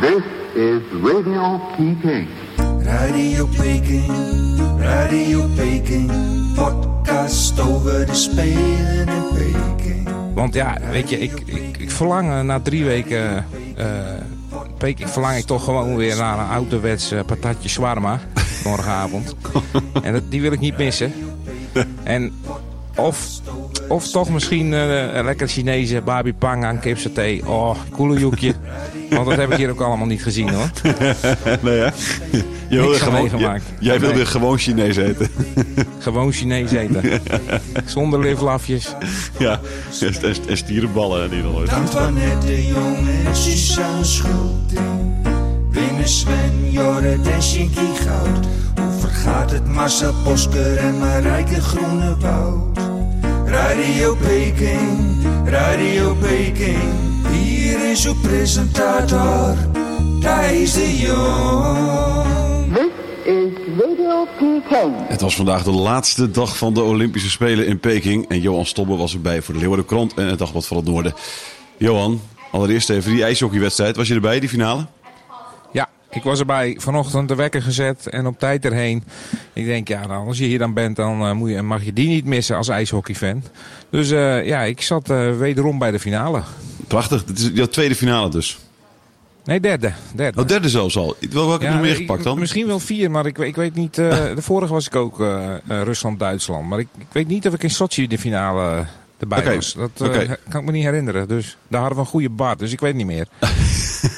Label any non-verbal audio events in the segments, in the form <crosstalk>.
This is Radio Peking. Radio Peking, Radio Peking, podcast over de Spelen in Peking. Want ja, weet je, ik, ik, ik verlang eh, na drie weken uh, Peking verlang ik toch gewoon weer naar een ouderwets uh, patatje shawarma morgenavond. <laughs> en dat, die wil ik niet missen. En of, of toch misschien uh, een lekker Chinese babi pangang, kipsaté. Oh, koelenjoekje. <laughs> Want dat heb ik hier ook allemaal niet gezien hoor. <laughs> nee hè? Je wil gewoon, gemaakt. Jij wil weer gewoon Chinees eten. <laughs> gewoon Chinees eten. Zonder livlafjes. Ja, en, en stierenballen en ieder Antoinette de Jong en Suzanne Schulting. Winnen Sven, Jorrit en Shinky Goud. Hoe vergaat het Marcel Bosker en Marijke Groenewoud? Radio Peking, Radio Peking. Hier is uw presentator, Thijs de Jong. This is Radio Peking. Het was vandaag de laatste dag van de Olympische Spelen in Peking. En Johan Stobbe was erbij voor de Leeuwardenkrant en het Dagblad van het Noorden. Johan, allereerst even die ijshockeywedstrijd. Was je erbij, die finale? Ik was erbij vanochtend de wekker gezet en op tijd erheen. Ik denk, ja, nou, als je hier dan bent, dan uh, moet je, mag je die niet missen als ijshockeyfan. Dus uh, ja, ik zat uh, wederom bij de finale. Prachtig, dit is jouw tweede finale dus. Nee, derde. derde. Oh, derde zelfs al. Welke heb je nog meer gepakt dan? Misschien wel vier, maar ik, ik weet niet. <laughs> de vorige was ik ook Rusland-Duitsland. Maar ik, ik, weet niet of ik in Sochi de finale erbij okay. was. Dat okay. kan ik me niet herinneren. Dus daar hadden we een goede baard, dus ik weet niet meer.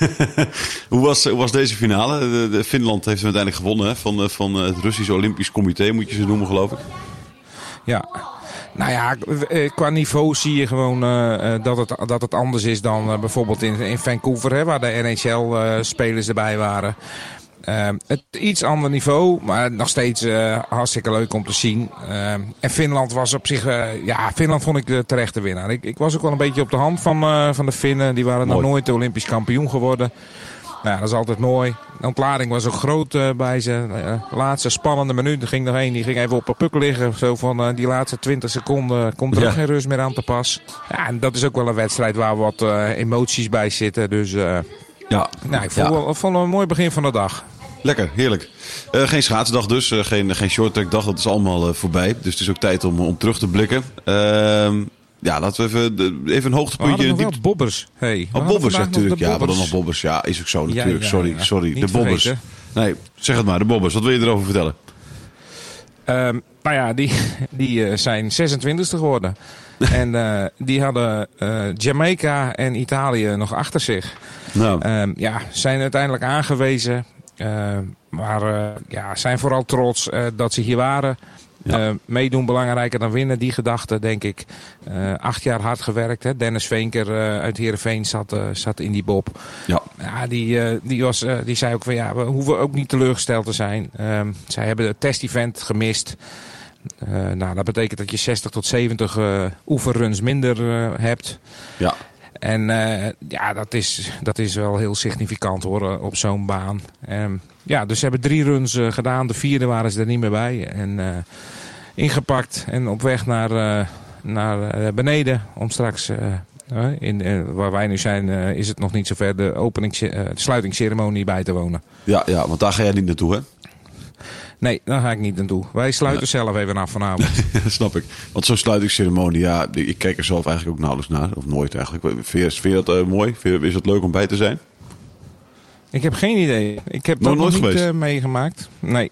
<laughs> hoe, was, hoe was deze finale? De, de Finland heeft hem uiteindelijk gewonnen hè? Van, van het Russische Olympisch Comité, moet je ze noemen, geloof ik. Ja, nou ja, qua niveau zie je gewoon uh, dat, het, dat het anders is dan uh, bijvoorbeeld in, in Vancouver, hè, waar de NHL-spelers erbij waren. Uh, het iets ander niveau, maar nog steeds uh, hartstikke leuk om te zien. Uh, en Finland was op zich, ja, Finland vond ik de terechte winnaar. Ik, ik was ook wel een beetje op de hand van, van de Finnen. Die waren nog nooit Olympisch kampioen geworden. Nou, ja, dat is altijd mooi. De ontlading was ook groot bij ze. Laatste spannende minuut. Er ging nog één, die ging even op een puk liggen. Zo van die laatste 20 seconden komt er ja. ook geen rust meer aan te pas. Ja, en dat is ook wel een wedstrijd waar wat emoties bij zitten. Dus ja. nou, ik vond, ja. wel, vond een mooi begin van de dag. Lekker, heerlijk. Uh, geen schaatsdag dus, uh, geen, geen shorttrack dag, dat is allemaal uh, voorbij. Dus het is ook tijd om, om terug te blikken. Ehm, ja, laten we even, even een hoogtepuntje. We nog bobbers. Hey, oh, bobbers natuurlijk. Ja, we hadden nog bobbers. Ja, is ook zo natuurlijk. Ja, ja, sorry, sorry. de bobbers. Vergeten. Nee, zeg het maar, de bobbers. Wat wil je erover vertellen? Um, nou ja, die, <laughs> die zijn 26e geworden. <laughs> en die hadden Jamaica en Italië nog achter zich. Nou. Um, ja, zijn uiteindelijk aangewezen maar uh, ja, zijn vooral trots uh, dat ze hier waren. Ja. meedoen belangrijker dan winnen, die gedachte denk ik. acht jaar hard gewerkt. Hè. Dennis Veenker uit Heerenveen zat, zat in die bob. Ja. Ja, die, die, was, die zei ook van ja, we hoeven ook niet teleurgesteld te zijn. Ehm, zij hebben het test-event gemist. nou, dat betekent dat je 60 tot 70 oefenruns minder hebt. Ja. En uh, ja, dat is, dat is wel heel significant hoor, eh, op zo'n baan. Um, ja, dus ze hebben drie runs uh, gedaan. De vierde waren ze er niet meer bij. En ingepakt en op weg naar, naar beneden om straks... in, waar wij nu zijn is het nog niet zover de, de sluitingsceremonie bij te wonen. Ja, ja, want daar ga jij niet naartoe hè? Nee, daar ga ik niet naartoe. Wij sluiten ja. zelf even af vanavond. <laughs> snap ik. Want zo'n sluitingsceremonie, ja, ik kijk er zelf eigenlijk ook nauwelijks naar. Of nooit eigenlijk. Vind je, vind je dat uh, mooi? Vind je, is het leuk om bij te zijn? Ik heb geen idee. Ik heb dat nog niet uh, meegemaakt. Nee.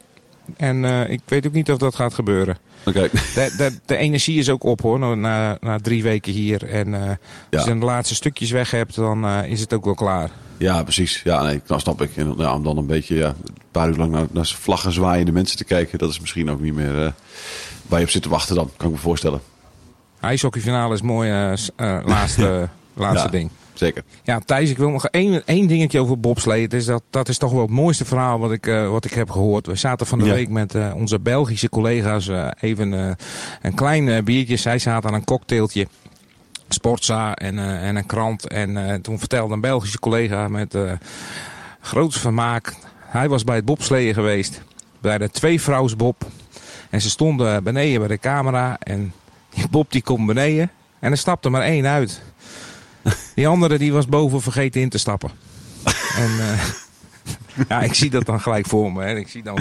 En uh, ik weet ook niet of dat gaat gebeuren. Okay. De, de, de, energie is ook op hoor, na, na drie weken hier. En uh, ja. als je de laatste stukjes weg hebt, dan is het ook wel klaar. Ja, precies. Ja, nee, dat snap ik. En, ja, om dan een beetje ja, een paar uur lang naar, naar vlaggen zwaaiende mensen te kijken, dat is misschien ook niet meer uh, waar je op zit te wachten dan, kan ik me voorstellen. IJshockeyfinale is mooi laatste, <laughs> laatste ja. ding. Zeker. Ja, Thijs, ik wil nog één, één dingetje over bobslee. is dat, dat is toch wel het mooiste verhaal wat ik, uh, wat ik heb gehoord. We zaten van de ja. week met onze Belgische collega's even een klein biertje. Zij zaten aan een cocktailtje. Sportza en, en een krant. En toen vertelde een Belgische collega met groot vermaak. Hij was bij het bobsleeën geweest. Bij de twee vrouwsbob. En ze stonden beneden bij de camera. En die bob die komt beneden. En er stapte maar één uit. Die andere die was boven vergeten in te stappen. en <laughs> ja, ik zie dat dan gelijk voor me. Hè. Ik zie dan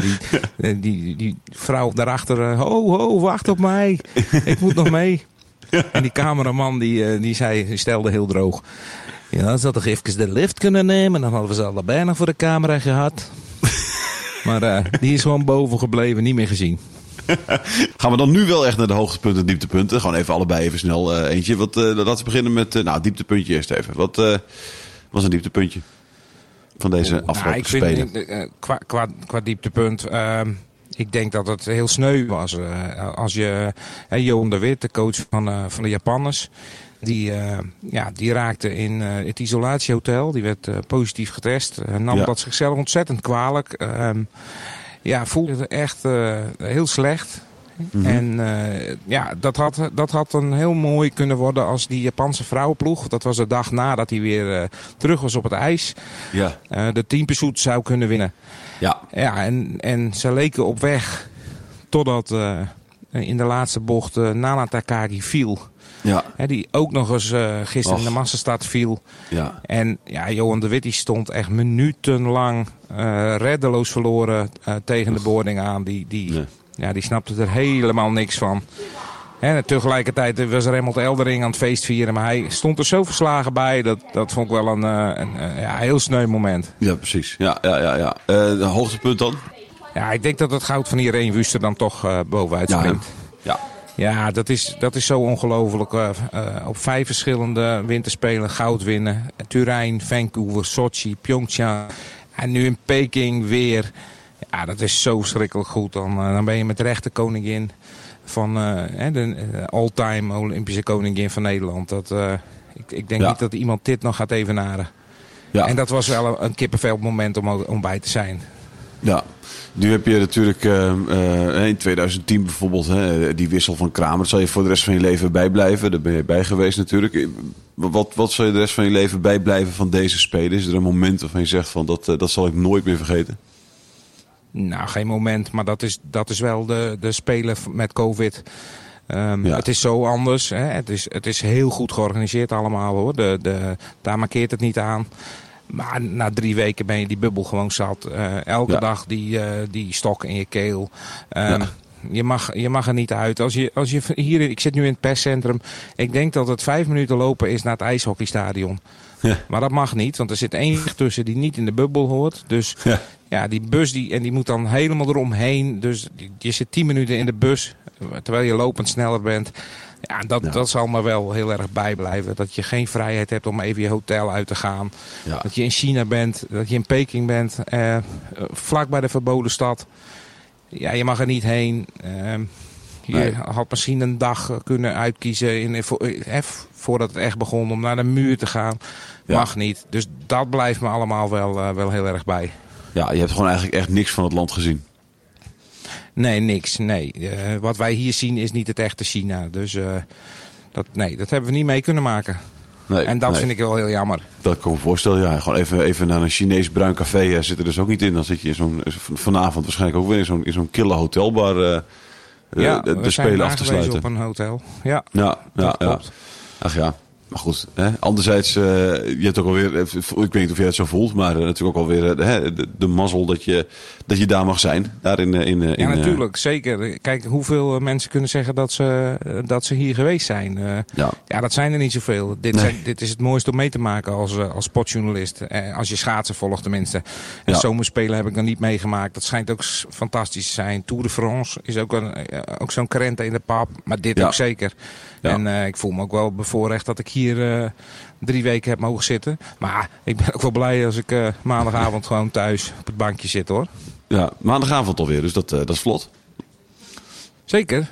die, die, die vrouw daarachter. ho, ho, wacht op mij. Ik moet nog mee. <laughs> En die cameraman die, die zei, stelde heel droog. Ja, ze hadden toch even de lift kunnen nemen. Dan hadden we ze allebei nog voor de camera gehad. <laughs> maar uh, die is gewoon boven gebleven, niet meer gezien. <laughs> Gaan we dan nu wel echt naar de hoogtepunten en dieptepunten? Gewoon even allebei even snel uh, eentje. Wat, uh, laten we beginnen met, nou, dieptepuntje eerst even. Wat was een dieptepuntje van deze oh, afgelopen nou, ik spelen? Vind, qua, qua, qua dieptepunt... Ik denk dat het heel sneu was. als je, Johan de Wit, de coach van, van de Japanners, die, uh, ja, die raakte in uh, het isolatiehotel. Die werd uh, positief getest. nam ja. dat zichzelf ontzettend kwalijk. Ehm, ja, voelde het echt heel slecht. Mm -hmm. En ja, dat had, dat had een heel mooi kunnen worden als die Japanse vrouwenploeg. Dat was de dag nadat hij weer terug was op het ijs. Ja. de teampersoet zou kunnen winnen. Ja. Ja, en, en ze leken op weg totdat in de laatste bocht Nana Takagi viel. Ja. Die ook nog eens uh, gisteren in de massastad viel. Ja. En ja, Johan de Witt die stond echt minutenlang uh, reddeloos verloren uh, tegen de boarding aan. Die, die, nee. Ja, die snapte er helemaal niks van. En tegelijkertijd was Remmelt Eldering aan het feest vieren. Maar hij stond er zo verslagen bij. Dat, dat vond ik wel een, een, een ja, heel sneu moment. Ja, precies. Ja, ja, ja, ja. de hoogtepunt dan? Ja, ik denk dat het goud van Irene Wuster dan toch uh, bovenuit springt. Ja, ja. Ja, dat is, dat is zo ongelooflijk. Uh, uh, op vijf verschillende winterspelen goud winnen. Turijn, Vancouver, Sochi, Pyeongchang. En nu in Peking weer. Ja, dat is zo schrikkelijk goed. Dan, uh, dan ben je met de rechte koningin van de all-time Olympische koningin van Nederland. Dat, ik, ik denk ja. niet dat iemand dit nog gaat evenaren. Ja. En dat was wel een, een kippenvel moment om, om bij te zijn. Ja, nu heb je natuurlijk uh, uh, in 2010 bijvoorbeeld hè, die wissel van Kramer. Dat zal je voor de rest van je leven bijblijven. Daar ben je bij geweest natuurlijk. Wat, wat zal je de rest van je leven bijblijven van deze spelen? Is er een moment waarvan je zegt van dat, uh, dat zal ik nooit meer vergeten? Nou, geen moment. Maar dat is, dat is wel de, de spelen met COVID. Um, ja. Het is zo anders. Hè. Het, is, het is heel goed georganiseerd allemaal hoor. De, de, daar markeert het niet aan. Maar na drie weken ben je die bubbel gewoon zat. Uh, elke ja. dag die, uh, die stok in je keel. Um, ja. Je mag, je mag er niet uit. Als je, als je hier, ik zit nu in het perscentrum. Ik denk dat het vijf minuten lopen is naar het ijshockeystadion. Ja. Maar dat mag niet, want er zit één <laughs> tussen die niet in de bubbel hoort. Dus ja, ja die bus die, en die moet dan helemaal eromheen. Dus je zit tien minuten in de bus, terwijl je lopend sneller bent. Ja, dat, ja. dat zal me wel heel erg bijblijven. Dat je geen vrijheid hebt om even je hotel uit te gaan. Ja. Dat je in China bent, dat je in Peking bent, eh, vlak bij de verboden stad. Ja, je mag er niet heen. Uh, je nee. had misschien een dag kunnen uitkiezen in, eh, voordat het echt begon om naar de muur te gaan. Ja. Mag niet. Dus dat blijft me allemaal wel, uh, wel heel erg bij. Ja, je hebt gewoon eigenlijk echt niks van het land gezien. Nee, niks. Nee. Uh, wat wij hier zien is niet het echte China. Dus uh, dat, nee, dat hebben we niet mee kunnen maken. Nee, en dat nee. vind ik wel heel jammer. Dat kan ik me voorstellen, ja. Gewoon even, even naar een Chinees bruin café uh, zit er dus ook niet in. Dan zit je in zo'n, vanavond waarschijnlijk ook weer in zo'n, in zo'n kille hotelbar ja, de, de spelen af te sluiten. op een hotel. Ja, ja, ja, ja. Ach ja. Maar goed, hè? anderzijds, uh, je hebt ook alweer, ik weet niet of jij het zo voelt, maar uh, natuurlijk ook alweer uh, de, de mazzel dat je, dat je daar mag zijn. Daar in, in, in, ja, natuurlijk, zeker. Kijk, hoeveel mensen kunnen zeggen dat ze, dat ze hier geweest zijn. ja. ja, dat zijn er niet zoveel. Dit, nee. zijn, dit is het mooiste om mee te maken als, als sportjournalist. als je schaatsen volgt tenminste. En ja. zomerspelen heb ik nog niet meegemaakt. Dat schijnt ook fantastisch te zijn. Tour de France is ook, een, ook zo'n krente in de pap, maar dit ook zeker. Ja. En uh, ik voel me ook wel bevoorrecht dat ik hier uh, drie weken heb mogen zitten. Maar ik ben ook wel blij als ik uh, maandagavond gewoon thuis op het bankje zit hoor. Ja, maandagavond alweer, dus dat, dat is vlot. Zeker.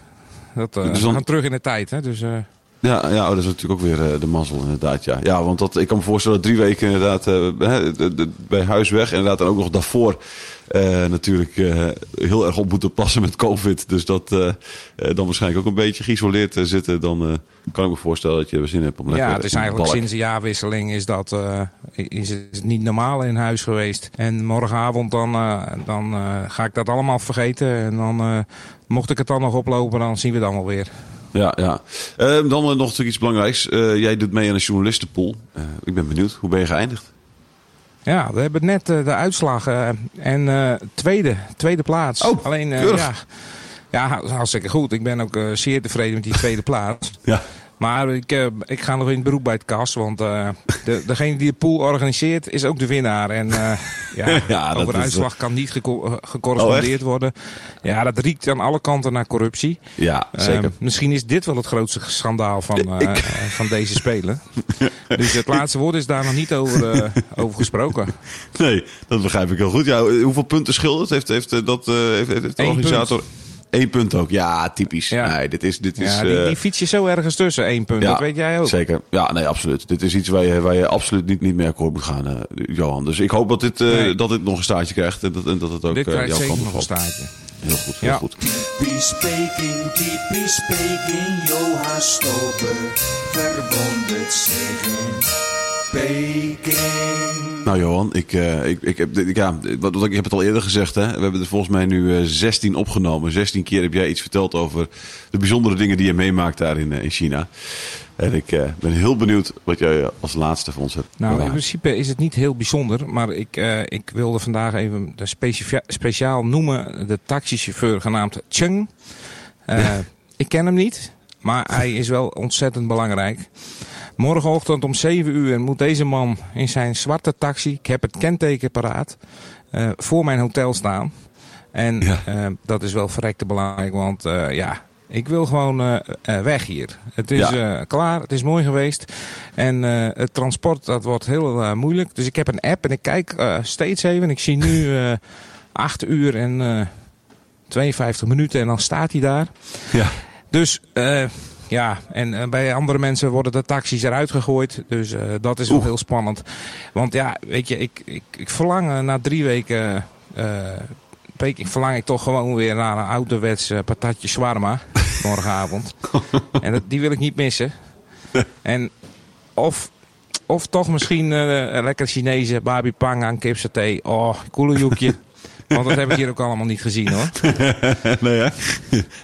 Dat, dus dan... We gaan terug in de tijd, hè. Dus, ja, ja oh, dat is natuurlijk ook weer uh, de mazzel inderdaad. Ja. ja, want dat, ik kan me voorstellen dat drie weken inderdaad uh, de, de, bij huis weg. Inderdaad dan ook nog daarvoor uh, natuurlijk heel erg op moeten passen met covid. Dus dat dan waarschijnlijk ook een beetje geïsoleerd zitten. Dan kan ik me voorstellen dat je er zin hebt om lekker Ja, het is eigenlijk balk. sinds de jaarwisseling is dat is het niet normaal in huis geweest. En morgenavond dan, dan ga ik dat allemaal vergeten. En dan mocht ik het dan nog oplopen, dan zien we het allemaal weer. Ja, ja. Uh, dan nog iets belangrijks. Uh, jij doet mee aan een journalistenpool. Uh, ik ben benieuwd. Hoe ben je geëindigd? Ja, we hebben net de uitslag en tweede, tweede plaats. Oh, Alleen, ja, ja, hartstikke goed. Ik ben ook zeer tevreden met die tweede plaats. <laughs> Ja. Maar ik, uh, ik ga nog in beroep bij het kas. Want uh, de, degene die de pool organiseert is ook de winnaar. En uh, ja, <laughs> ja over de uitslag kan niet gecorrespondeerd oh, worden. Ja, dat riekt aan alle kanten naar corruptie. Ja, zeker. misschien is dit wel het grootste schandaal van, ik... <laughs> van deze spelen. <laughs> dus het laatste woord is daar nog niet over, over gesproken. Nee, dat begrijp ik heel goed. Ja, hoeveel punten schildert heeft, heeft, dat, heeft, heeft de organisator... Eén punt ook. Ja, typisch. Ja. Nee, dit is, dit is, ja, die, die fiets je zo ergens tussen. één punt. Ja, dat weet jij ook. Zeker. Ja, nee, absoluut. Dit is iets waar je, waar je absoluut niet, niet meer akkoord moet gaan, uh, Johan. Dus ik hoop dat dit, uh, nee. dat dit nog een staartje krijgt. En dat, en dat het ook dit uh, jouw kant nog een staartje. Heel goed, heel ja. goed. Typisch speaking, typisch speaking, Johan Stober verwondert zich in Peking. Nou Johan, ik, uh, ik, ik, heb, ik, ja, wat, ik heb het al eerder gezegd. Hè? We hebben er volgens mij nu uh, 16 opgenomen. 16 keer heb jij iets verteld over de bijzondere dingen die je meemaakt daar in, uh, in China. En ik uh, ben heel benieuwd wat jij als laatste voor ons hebt. Nou, in principe is het niet heel bijzonder. Maar ik, ik wilde vandaag even de speciaal noemen. De taxichauffeur genaamd Cheng. Ja. Ik ken hem niet. Maar hij is wel ontzettend belangrijk. Morgenochtend om 7 uur moet deze man in zijn zwarte taxi, ik heb het kenteken paraat, uh, voor mijn hotel staan. En ja. uh, dat is wel verrekte belangrijk, want uh, ja, ik wil gewoon weg hier. Het is ja. klaar, het is mooi geweest. En het transport, dat wordt heel moeilijk. Dus ik heb een app en ik kijk steeds even. Ik zie nu <laughs> 8 uur en 52 minuten en dan staat hij daar. Ja. Dus ja, en uh, bij andere mensen worden de taxis eruit gegooid. Dus uh, dat is wel heel spannend. Want ja, weet je, ik, ik, ik verlang uh, na drie weken... ik verlang ik toch gewoon weer naar een ouderwets patatje shawarma. <laughs> morgenavond. en dat, die wil ik niet missen. en of, of toch misschien een lekker Chinese babi pang aan kipsaté. Oh, koelenjoekje. Want dat heb ik hier ook allemaal niet gezien hoor. <laughs> nee, ja.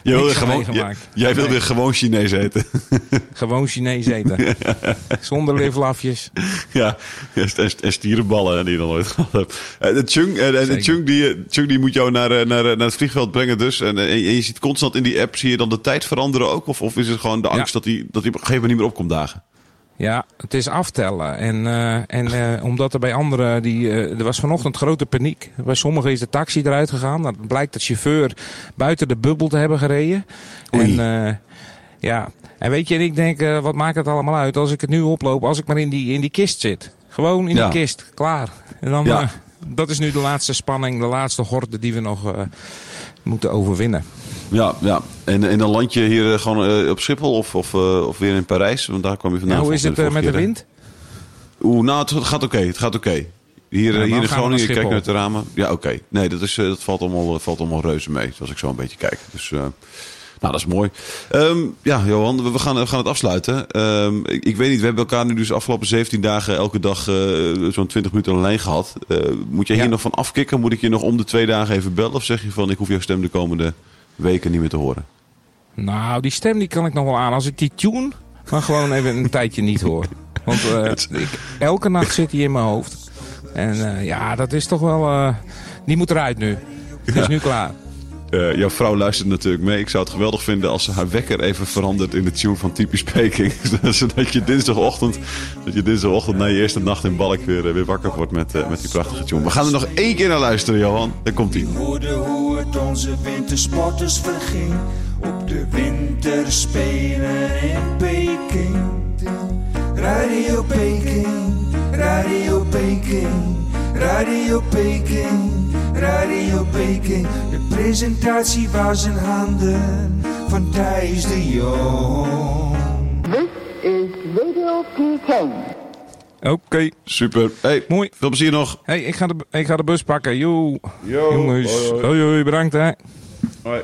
Je wil gewoon, jij, jij wil nee. weer gewoon Chinees eten. <laughs> gewoon Chinees eten. <laughs> Zonder livlafjes. Ja, en, en stierenballen die je nog nooit gehad hebt. De Chung, en de Chung, die, Chung die moet jou naar, naar, naar het vliegveld brengen dus. En, en je ziet constant in die app, zie je dan de tijd veranderen ook? Of, of is het gewoon de angst ja. dat hij dat die op een gegeven moment niet meer opkomt dagen? Ja, het is aftellen. En, uh, en uh, omdat er bij anderen, die, uh, er was vanochtend grote paniek. Bij sommigen is de taxi eruit gegaan. Dan blijkt de chauffeur buiten de bubbel te hebben gereden. Oei. En ja, en weet je, en ik denk, wat maakt het allemaal uit als ik het nu oploop, als ik maar in die, in die kist zit. Gewoon in ja. die kist, klaar. En dan, ja. dat is nu de laatste spanning, de laatste horde die we nog moeten overwinnen. Ja, ja. En, en dan land je hier uh, gewoon uh, op Schiphol of, of, uh, of weer in Parijs? Want daar kwam je vandaan. Ja, hoe is het met de wind? Oeh, nou, het gaat oké. Okay, het gaat oké. Okay. Hier, ja, hier in Groningen, kijk naar de ramen. Ja, oké. Okay. Nee, dat, is, dat valt, allemaal, valt allemaal reuze mee. Als ik zo een beetje kijk. Dus... Nou, dat is mooi. Um, ja, Johan, we gaan, we gaan het afsluiten. Um, ik, ik, weet niet, we hebben elkaar nu dus de afgelopen 17 dagen elke dag uh, zo'n 20 minuten de lijn gehad. Uh, moet je hier ja. nog van afkicken? Moet ik je nog om de twee dagen even bellen? Of zeg je van, ik hoef jouw stem de komende weken niet meer te horen? Nou, die stem die kan ik nog wel aan. Als ik die tune, maar gewoon even een tijdje niet hoor. Want <laughs> uh, ik, elke nacht zit hij in mijn hoofd. En ja, dat is toch wel... die moet eruit nu. Het is nu klaar. Uh, jouw vrouw luistert natuurlijk mee. Ik zou het geweldig vinden als ze haar wekker even verandert in de tune van Typisch Peking. <laughs> Zodat je dinsdagochtend, dat je dinsdagochtend na je eerste nacht in Balk weer, weer wakker wordt met, uh, met die prachtige tune. We gaan er nog één keer naar luisteren, Johan. Daar komt ie. hoorde hoe het onze wintersporters verging op de winterspelen in Peking. Radio Peking, Radio Peking, Radio Peking, Radio Peking. De presentatie was in handen van Thijs de Jong. This is Radio Peking. Oké. Okay. Super. Hey, Mooi. Veel plezier nog. Hey, ik ga de, ik ga de bus pakken. Yo. Yo. Jongens. Hoi, hoi. hoi bedankt hè. Hoi.